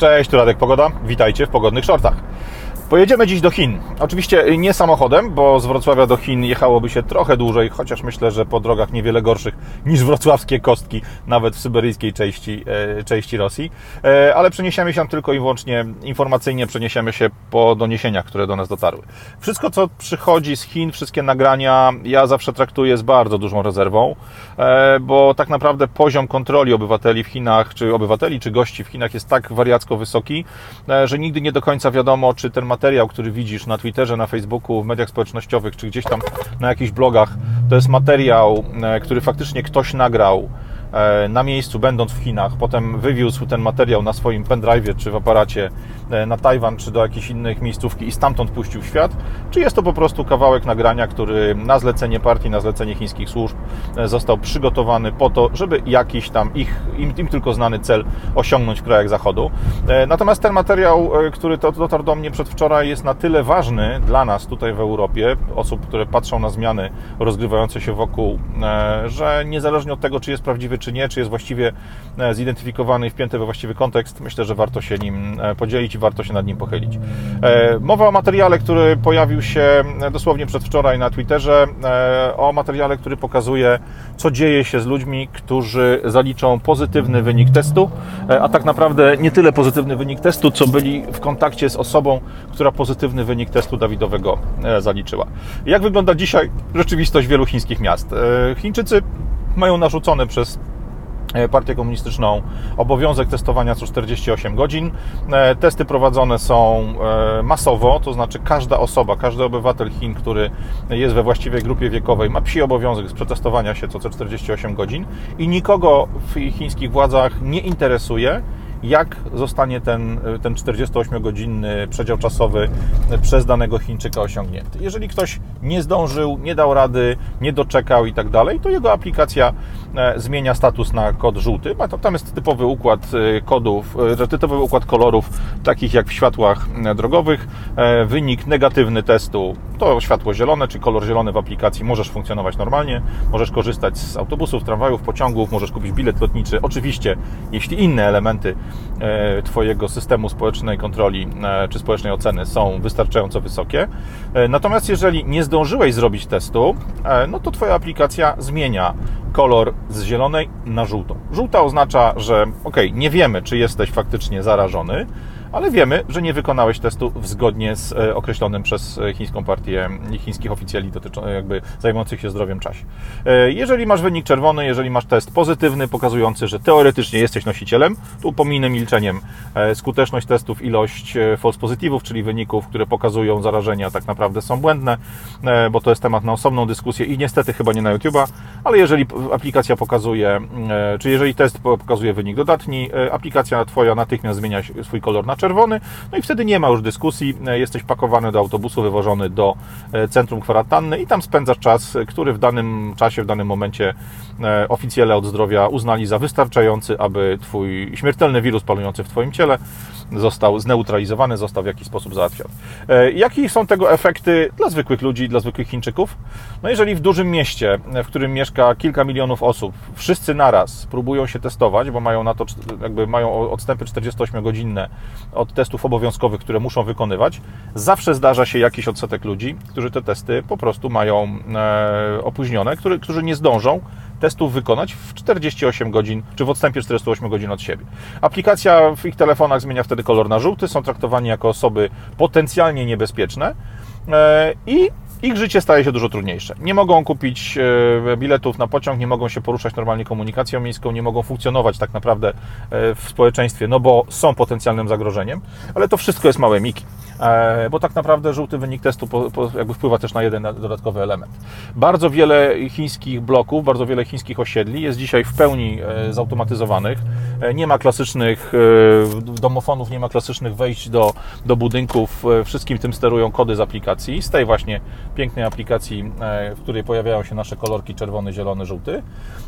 Cześć, tu Radek Pogoda. Witajcie w pogodnych shortach. Pojedziemy dziś do Chin. Oczywiście nie samochodem, bo z Wrocławia do Chin jechałoby się trochę dłużej, chociaż myślę, że po drogach niewiele gorszych niż wrocławskie kostki, nawet w syberyjskiej części, e, części Rosji. E, ale przeniesiemy się tylko i wyłącznie informacyjnie, przeniesiemy się po doniesieniach, które do nas dotarły. Wszystko, co przychodzi z Chin, wszystkie nagrania, ja zawsze traktuję z bardzo dużą rezerwą, e, bo tak naprawdę poziom kontroli obywateli w Chinach, czy obywateli, czy gości w Chinach jest tak wariacko wysoki, że nigdy nie do końca wiadomo, czy ten materiał, który widzisz na Twitterze, na Facebooku, w mediach społecznościowych, czy gdzieś tam na jakichś blogach, to jest materiał, e, który faktycznie ktoś nagrał E, na miejscu, będąc w Chinach, potem wywiózł ten materiał na swoim pendrive czy w aparacie na Tajwan czy do jakichś innych miejscówki i stamtąd puścił w świat, czy jest to po prostu kawałek nagrania, który na zlecenie partii, na zlecenie chińskich służb e, został przygotowany po to, żeby jakiś tam ich, im, im tylko znany cel osiągnąć w krajach Zachodu. Natomiast ten materiał, który dotarł do mnie przedwczoraj, jest na tyle ważny dla nas tutaj w Europie, osób, które patrzą na zmiany rozgrywające się wokół, że niezależnie od tego, czy jest prawdziwy czy nie, czy jest właściwie e, zidentyfikowany i wpięty we właściwy kontekst, myślę, że warto się nim e, podzielić warto się nad nim pochylić. E, mowa o materiale, który pojawił się dosłownie przedwczoraj na Twitterze, o materiale, który pokazuje, co dzieje się z ludźmi, którzy zaliczą pozytywny wynik testu, a tak naprawdę nie tyle pozytywny wynik testu, co byli w kontakcie z osobą, która pozytywny wynik testu Dawidowego zaliczyła. Jak wygląda dzisiaj rzeczywistość wielu chińskich miast? Chińczycy mają narzucone przez E, partię komunistyczną obowiązek testowania co 48 godzin. E, testy prowadzone są e, masowo, to znaczy każda osoba, każdy obywatel Chin, który jest we właściwej grupie wiekowej, ma psi obowiązek przetestowania się co 48 godzin i nikogo w chińskich władzach nie interesuje, jak zostanie ten, ten 48-godzinny przedział czasowy przez danego Chińczyka osiągnięty. Jeżeli ktoś nie zdążył, nie dał rady, nie doczekał i tak dalej, to jego aplikacja e, zmienia status na kod żółty. Tam jest typowy układ e, kodów, e, typowy układ kolorów, takich jak w światłach drogowych. Wynik negatywny testu to światło zielone, czy kolor zielony w aplikacji. Możesz funkcjonować normalnie, możesz korzystać z autobusów, tramwajów, pociągów, możesz kupić bilet lotniczy. Oczywiście, jeśli inne elementy E, Twojego systemu społecznej kontroli e, czy społecznej oceny są wystarczająco wysokie. E, natomiast jeżeli nie zdążyłeś zrobić testu, no to Twoja aplikacja zmienia kolor z zielonej na żółtą. Żółta oznacza, że ok, nie wiemy, czy jesteś faktycznie zarażony, ale wiemy, że nie wykonałeś testu zgodnie z e, określonym przez e, chińską partię chińskich oficjali dotyczą, jakby zajmujących się zdrowiem czasie. E, jeżeli masz wynik czerwony, jeżeli masz test pozytywny, pokazujący, że teoretycznie jesteś nosicielem, tu pominę milczeniem skuteczność testów, ilość false pozytywów, czyli wyników, które pokazują zarażenia, tak naprawdę są błędne, bo to jest temat na osobną dyskusję i niestety chyba nie na YouTube'a, ale jeżeli aplikacja pokazuje, czy jeżeli test pokazuje wynik dodatni, aplikacja Twoja natychmiast zmienia swój kolor na czerwony, no i wtedy nie ma już dyskusji, e, jesteś pakowany do autobusu, wywożony do e, centrum kwarantanny i tam spędzasz czas, który w danym czasie, w danym momencie e, oficjele od zdrowia uznali za wystarczający, aby Twój śmiertelny wirus panujący w Twoim ciele został zneutralizowany, został w jakiś sposób załatwiony. Jakie są tego efekty dla zwykłych ludzi, dla zwykłych Chińczyków? No jeżeli w dużym mieście, w którym mieszka kilka milionów osób, wszyscy naraz próbują się testować, bo mają na to, jakby mają odstępy 48-godzinne od testów obowiązkowych, które muszą wykonywać, zawsze zdarza się jakiś odsetek ludzi, którzy te testy po prostu mają e, opóźnione, który, którzy nie zdążą testów wykonać w 48 godzin, czy w odstępie 48 godzin od siebie. Aplikacja w ich telefonach zmienia wtedy kolor na żółty, są traktowani jako osoby potencjalnie niebezpieczne e, i ich życie staje się dużo trudniejsze. Nie mogą kupić e, biletów na pociąg, nie mogą się poruszać normalnie komunikacją miejską, nie mogą funkcjonować tak naprawdę e, w społeczeństwie, no bo są potencjalnym zagrożeniem, ale to wszystko jest małe miki, bo tak naprawdę żółty wynik testu jakby wpływa też na jeden dodatkowy element. Bardzo wiele chińskich bloków, bardzo wiele chińskich osiedli jest dzisiaj w pełni zautomatyzowanych. Nie ma klasycznych domofonów, nie ma klasycznych wejść do, do budynków. Wszystkim tym sterują kody z aplikacji. Z tej właśnie pięknej aplikacji, e, w której pojawiają się nasze kolorki czerwony, zielony, żółty.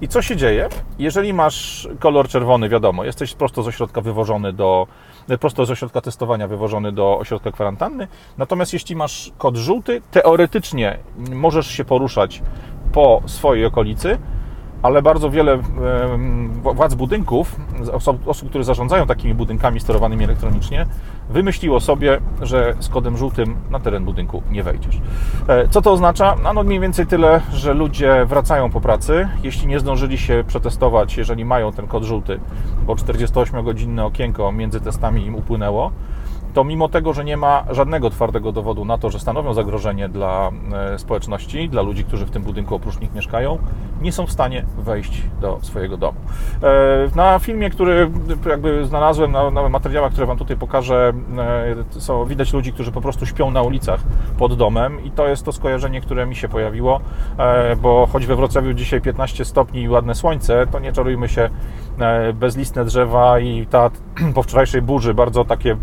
I co się dzieje? Jeżeli masz kolor czerwony, wiadomo, jesteś prosto z ośrodka wywożony do, prosto z ośrodka testowania wywożony do ośrodka kwarantanny. Natomiast jeśli masz kod żółty, teoretycznie możesz się poruszać po swojej okolicy, ale bardzo wiele władz budynków, osób, które zarządzają takimi budynkami sterowanymi elektronicznie, wymyśliło sobie, że z kodem żółtym na teren budynku nie wejdziesz. E, co to oznacza? No mniej więcej tyle, że ludzie wracają po pracy, jeśli nie zdążyli się przetestować, jeżeli mają ten kod żółty, bo 48-godzinne okienko między testami im upłynęło, to mimo tego, że nie ma żadnego twardego dowodu na to, że stanowią zagrożenie dla e, społeczności, dla ludzi, którzy w tym budynku oprócz nich mieszkają, nie są w stanie wejść do swojego domu. E, na filmie, który jakby znalazłem, na, na materiałach, które Wam tutaj pokażę, e, są, widać ludzi, którzy po prostu śpią na ulicach pod domem i to jest to skojarzenie, które mi się pojawiło, bo choć we Wrocławiu dzisiaj 15 stopni i ładne słońce, to nie czarujmy się, bezlistne drzewa i ta po wczorajszej burzy bardzo takie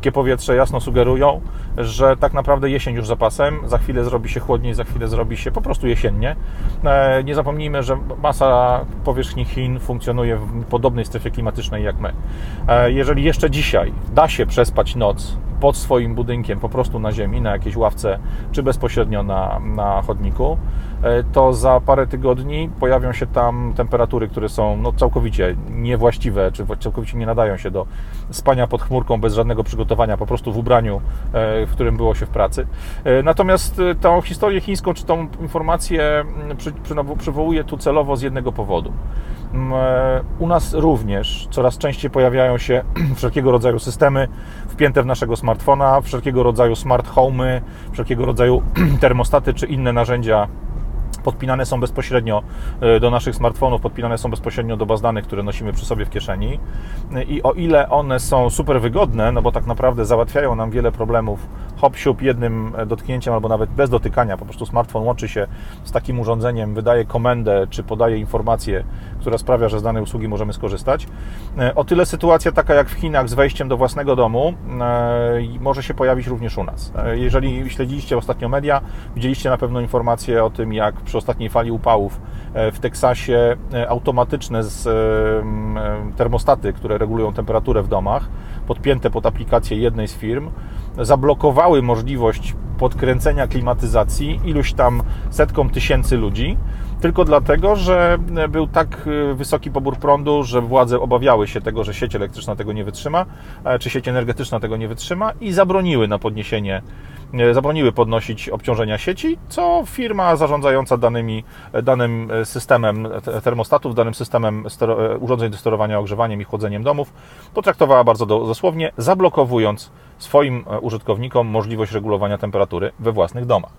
ciężkie powietrze jasno sugerują, że tak naprawdę jesień już za pasem, za chwilę zrobi się chłodniej, za chwilę zrobi się po prostu jesiennie. E, nie zapomnijmy, że masa powierzchni Chin funkcjonuje w podobnej strefie klimatycznej jak my. E, jeżeli jeszcze dzisiaj da się przespać noc pod swoim budynkiem, po prostu na ziemi, na jakiejś ławce, czy bezpośrednio na, na chodniku, e, to za parę tygodni pojawią się tam temperatury, które są no, całkowicie niewłaściwe, czy całkowicie nie nadają się do spania pod chmurką bez żadnego przygotowania, po prostu w ubraniu, e, w którym było się w pracy. E, natomiast tą historię chińską, czy tą informację przy, przy, przywołuję tu celowo z jednego powodu. U nas również coraz częściej pojawiają się wszelkiego rodzaju systemy wpięte w naszego smartfona, wszelkiego rodzaju smart home, wszelkiego rodzaju termostaty czy inne narzędzia podpinane są bezpośrednio e, do naszych smartfonów, podpinane są bezpośrednio do baz danych, które nosimy przy sobie w kieszeni. I o ile one są super wygodne, no bo tak naprawdę załatwiają nam wiele problemów hop siup jednym e, dotknięciem albo nawet bez dotykania, po prostu smartfon łączy się z takim urządzeniem, wydaje komendę czy podaje informację, która sprawia, że z danej usługi możemy skorzystać. E, o tyle sytuacja taka jak w Chinach z wejściem do własnego domu może się pojawić również u nas. Jeżeli śledziliście ostatnio media, widzieliście na pewno informacje o tym, jak przy ostatniej fali upałów e, w Teksasie e, automatyczne e, termostaty, które regulują temperaturę w domach, podpięte pod aplikację jednej z firm, zablokowały możliwość podkręcenia klimatyzacji iluś tam setkom tysięcy ludzi, tylko dlatego, że był tak wysoki pobór prądu, że władze obawiały się tego, że sieć elektryczna tego nie wytrzyma, czy sieć energetyczna tego nie wytrzyma i zabroniły na podniesienie E, zabroniły podnosić obciążenia sieci, co firma zarządzająca danymi, danym systemem termostatów, danym systemem e, urządzeń do sterowania ogrzewaniem i chłodzeniem domów, potraktowała bardzo dosłownie, zablokowując swoim e, użytkownikom możliwość regulowania temperatury we własnych domach.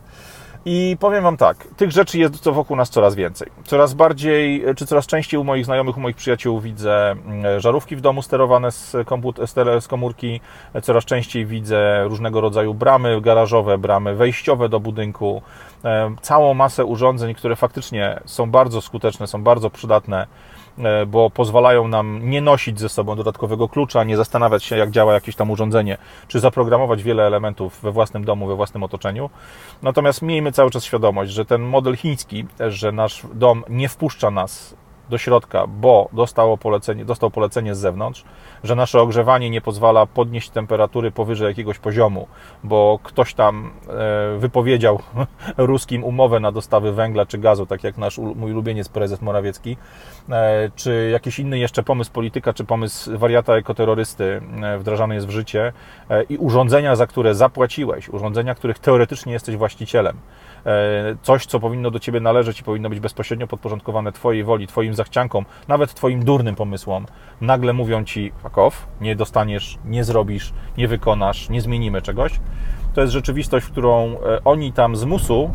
I powiem Wam tak, tych rzeczy jest wokół nas coraz więcej. Coraz bardziej, czy coraz częściej u moich znajomych, u moich przyjaciół widzę mm, żarówki w domu sterowane z, z komórki, coraz częściej widzę różnego rodzaju bramy garażowe, bramy wejściowe do budynku, e, całą masę urządzeń, które faktycznie są bardzo skuteczne, są bardzo przydatne E, bo pozwalają nam nie nosić ze sobą dodatkowego klucza, nie zastanawiać się, jak działa jakieś tam urządzenie, czy zaprogramować wiele elementów we własnym domu, we własnym otoczeniu. Natomiast miejmy cały czas świadomość, że ten model chiński, że nasz dom nie wpuszcza nas do środka, bo dostało polecenie, dostał polecenie z zewnątrz, że nasze ogrzewanie nie pozwala podnieść temperatury powyżej jakiegoś poziomu, bo ktoś tam e, wypowiedział ruskim umowę na dostawy węgla czy gazu, tak jak nasz mój ulubieniec prezes Morawiecki, e, czy jakiś inny jeszcze pomysł polityka, czy pomysł wariata ekoterrorysty e, wdrażany jest w życie i urządzenia, za które zapłaciłeś, urządzenia, których teoretycznie jesteś właścicielem, coś, co powinno do Ciebie należeć i powinno być bezpośrednio podporządkowane Twojej woli, Twoim zachciankom, nawet Twoim durnym pomysłom, nagle mówią Ci fuck off, nie dostaniesz, nie zrobisz, nie wykonasz, nie zmienimy czegoś. To jest rzeczywistość, którą e, oni tam z musu,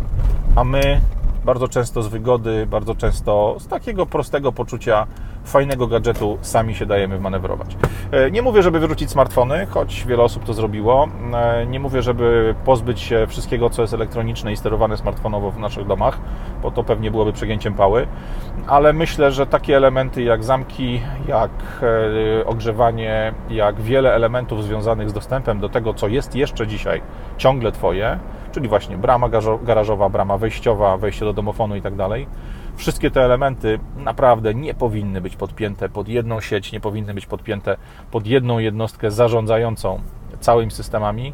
a my bardzo często z wygody, bardzo często z takiego prostego poczucia fajnego gadżetu sami się dajemy manewrować. E, nie mówię, żeby wyrzucić smartfony, choć wiele osób to zrobiło. E, nie mówię, żeby pozbyć się wszystkiego, co jest elektroniczne i sterowane smartfonowo w naszych domach, bo to pewnie byłoby przegięciem pały, ale myślę, że takie elementy jak zamki, jak e, ogrzewanie, jak wiele elementów związanych z dostępem do tego, co jest jeszcze dzisiaj ciągle Twoje, czyli właśnie brama garażowa, brama wejściowa, wejście do domofonu i tak dalej. Wszystkie te elementy naprawdę nie powinny być podpięte pod jedną sieć, nie powinny być podpięte pod jedną jednostkę zarządzającą całymi systemami,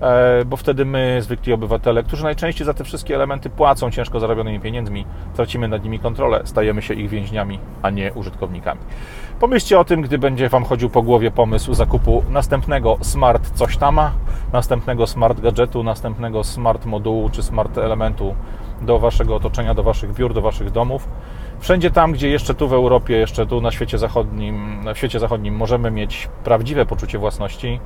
e, bo wtedy my, zwykli obywatele, którzy najczęściej za te wszystkie elementy płacą ciężko zarobionymi pieniędzmi, tracimy nad nimi kontrolę, stajemy się ich więźniami, a nie użytkownikami. Pomyślcie o tym, gdy będzie Wam chodził po głowie pomysł zakupu następnego smart coś tama, następnego smart gadżetu, następnego smart modułu czy smart elementu do Waszego otoczenia, do Waszych biur, do Waszych domów. Wszędzie tam, gdzie jeszcze tu w Europie, jeszcze tu na świecie zachodnim, w świecie zachodnim możemy mieć prawdziwe poczucie własności,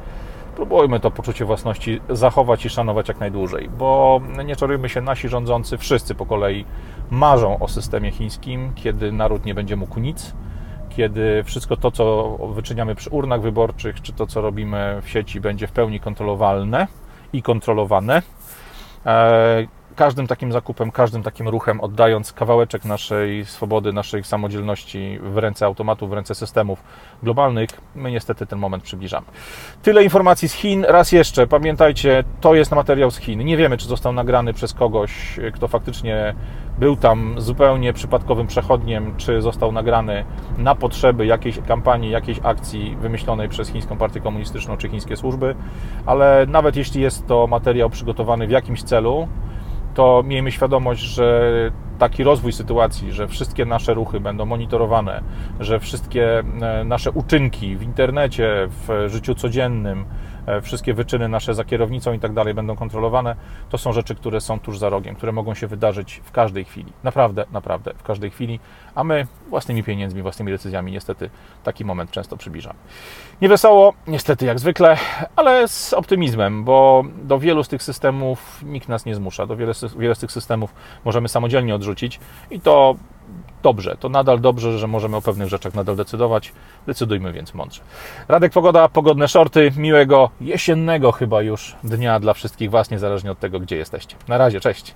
próbujmy to poczucie własności zachować i szanować jak najdłużej, bo nie czarujmy się, nasi rządzący, wszyscy po kolei marzą o systemie chińskim, kiedy naród nie będzie mógł nic, kiedy wszystko to, co wyczyniamy przy urnach wyborczych, czy to, co robimy w sieci, będzie w pełni kontrolowalne i kontrolowane. Każdym takim zakupem, każdym takim ruchem, oddając kawałeczek naszej swobody, naszej samodzielności w ręce automatów, w ręce systemów globalnych, my niestety ten moment przybliżamy. Tyle informacji z Chin. Raz jeszcze, pamiętajcie, to jest materiał z Chin. Nie wiemy, czy został nagrany przez kogoś, kto faktycznie był tam zupełnie przypadkowym przechodniem, czy został nagrany na potrzeby jakiejś kampanii, jakiejś akcji wymyślonej przez chińską partię komunistyczną czy chińskie służby, ale nawet jeśli jest to materiał przygotowany w jakimś celu, to miejmy świadomość, że taki rozwój sytuacji, że wszystkie nasze ruchy będą monitorowane, że wszystkie e, nasze uczynki w internecie, w życiu codziennym, wszystkie wyczyny nasze za kierownicą i tak dalej będą kontrolowane, to są rzeczy, które są tuż za rogiem, które mogą się wydarzyć w każdej chwili. Naprawdę, naprawdę w każdej chwili, a my własnymi pieniędzmi, własnymi decyzjami niestety taki moment często przybliżamy. Niewesoło, niestety jak zwykle, ale z optymizmem, bo do wielu z tych systemów nikt nas nie zmusza, do wiele, wiele z tych systemów możemy samodzielnie odrzucić, i to dobrze, to nadal dobrze, że możemy o pewnych rzeczach nadal decydować. Decydujmy więc mądrze. Radek Pogoda, pogodne shorty, miłego jesiennego chyba już dnia dla wszystkich Was, niezależnie od tego, gdzie jesteście. Na razie, cześć.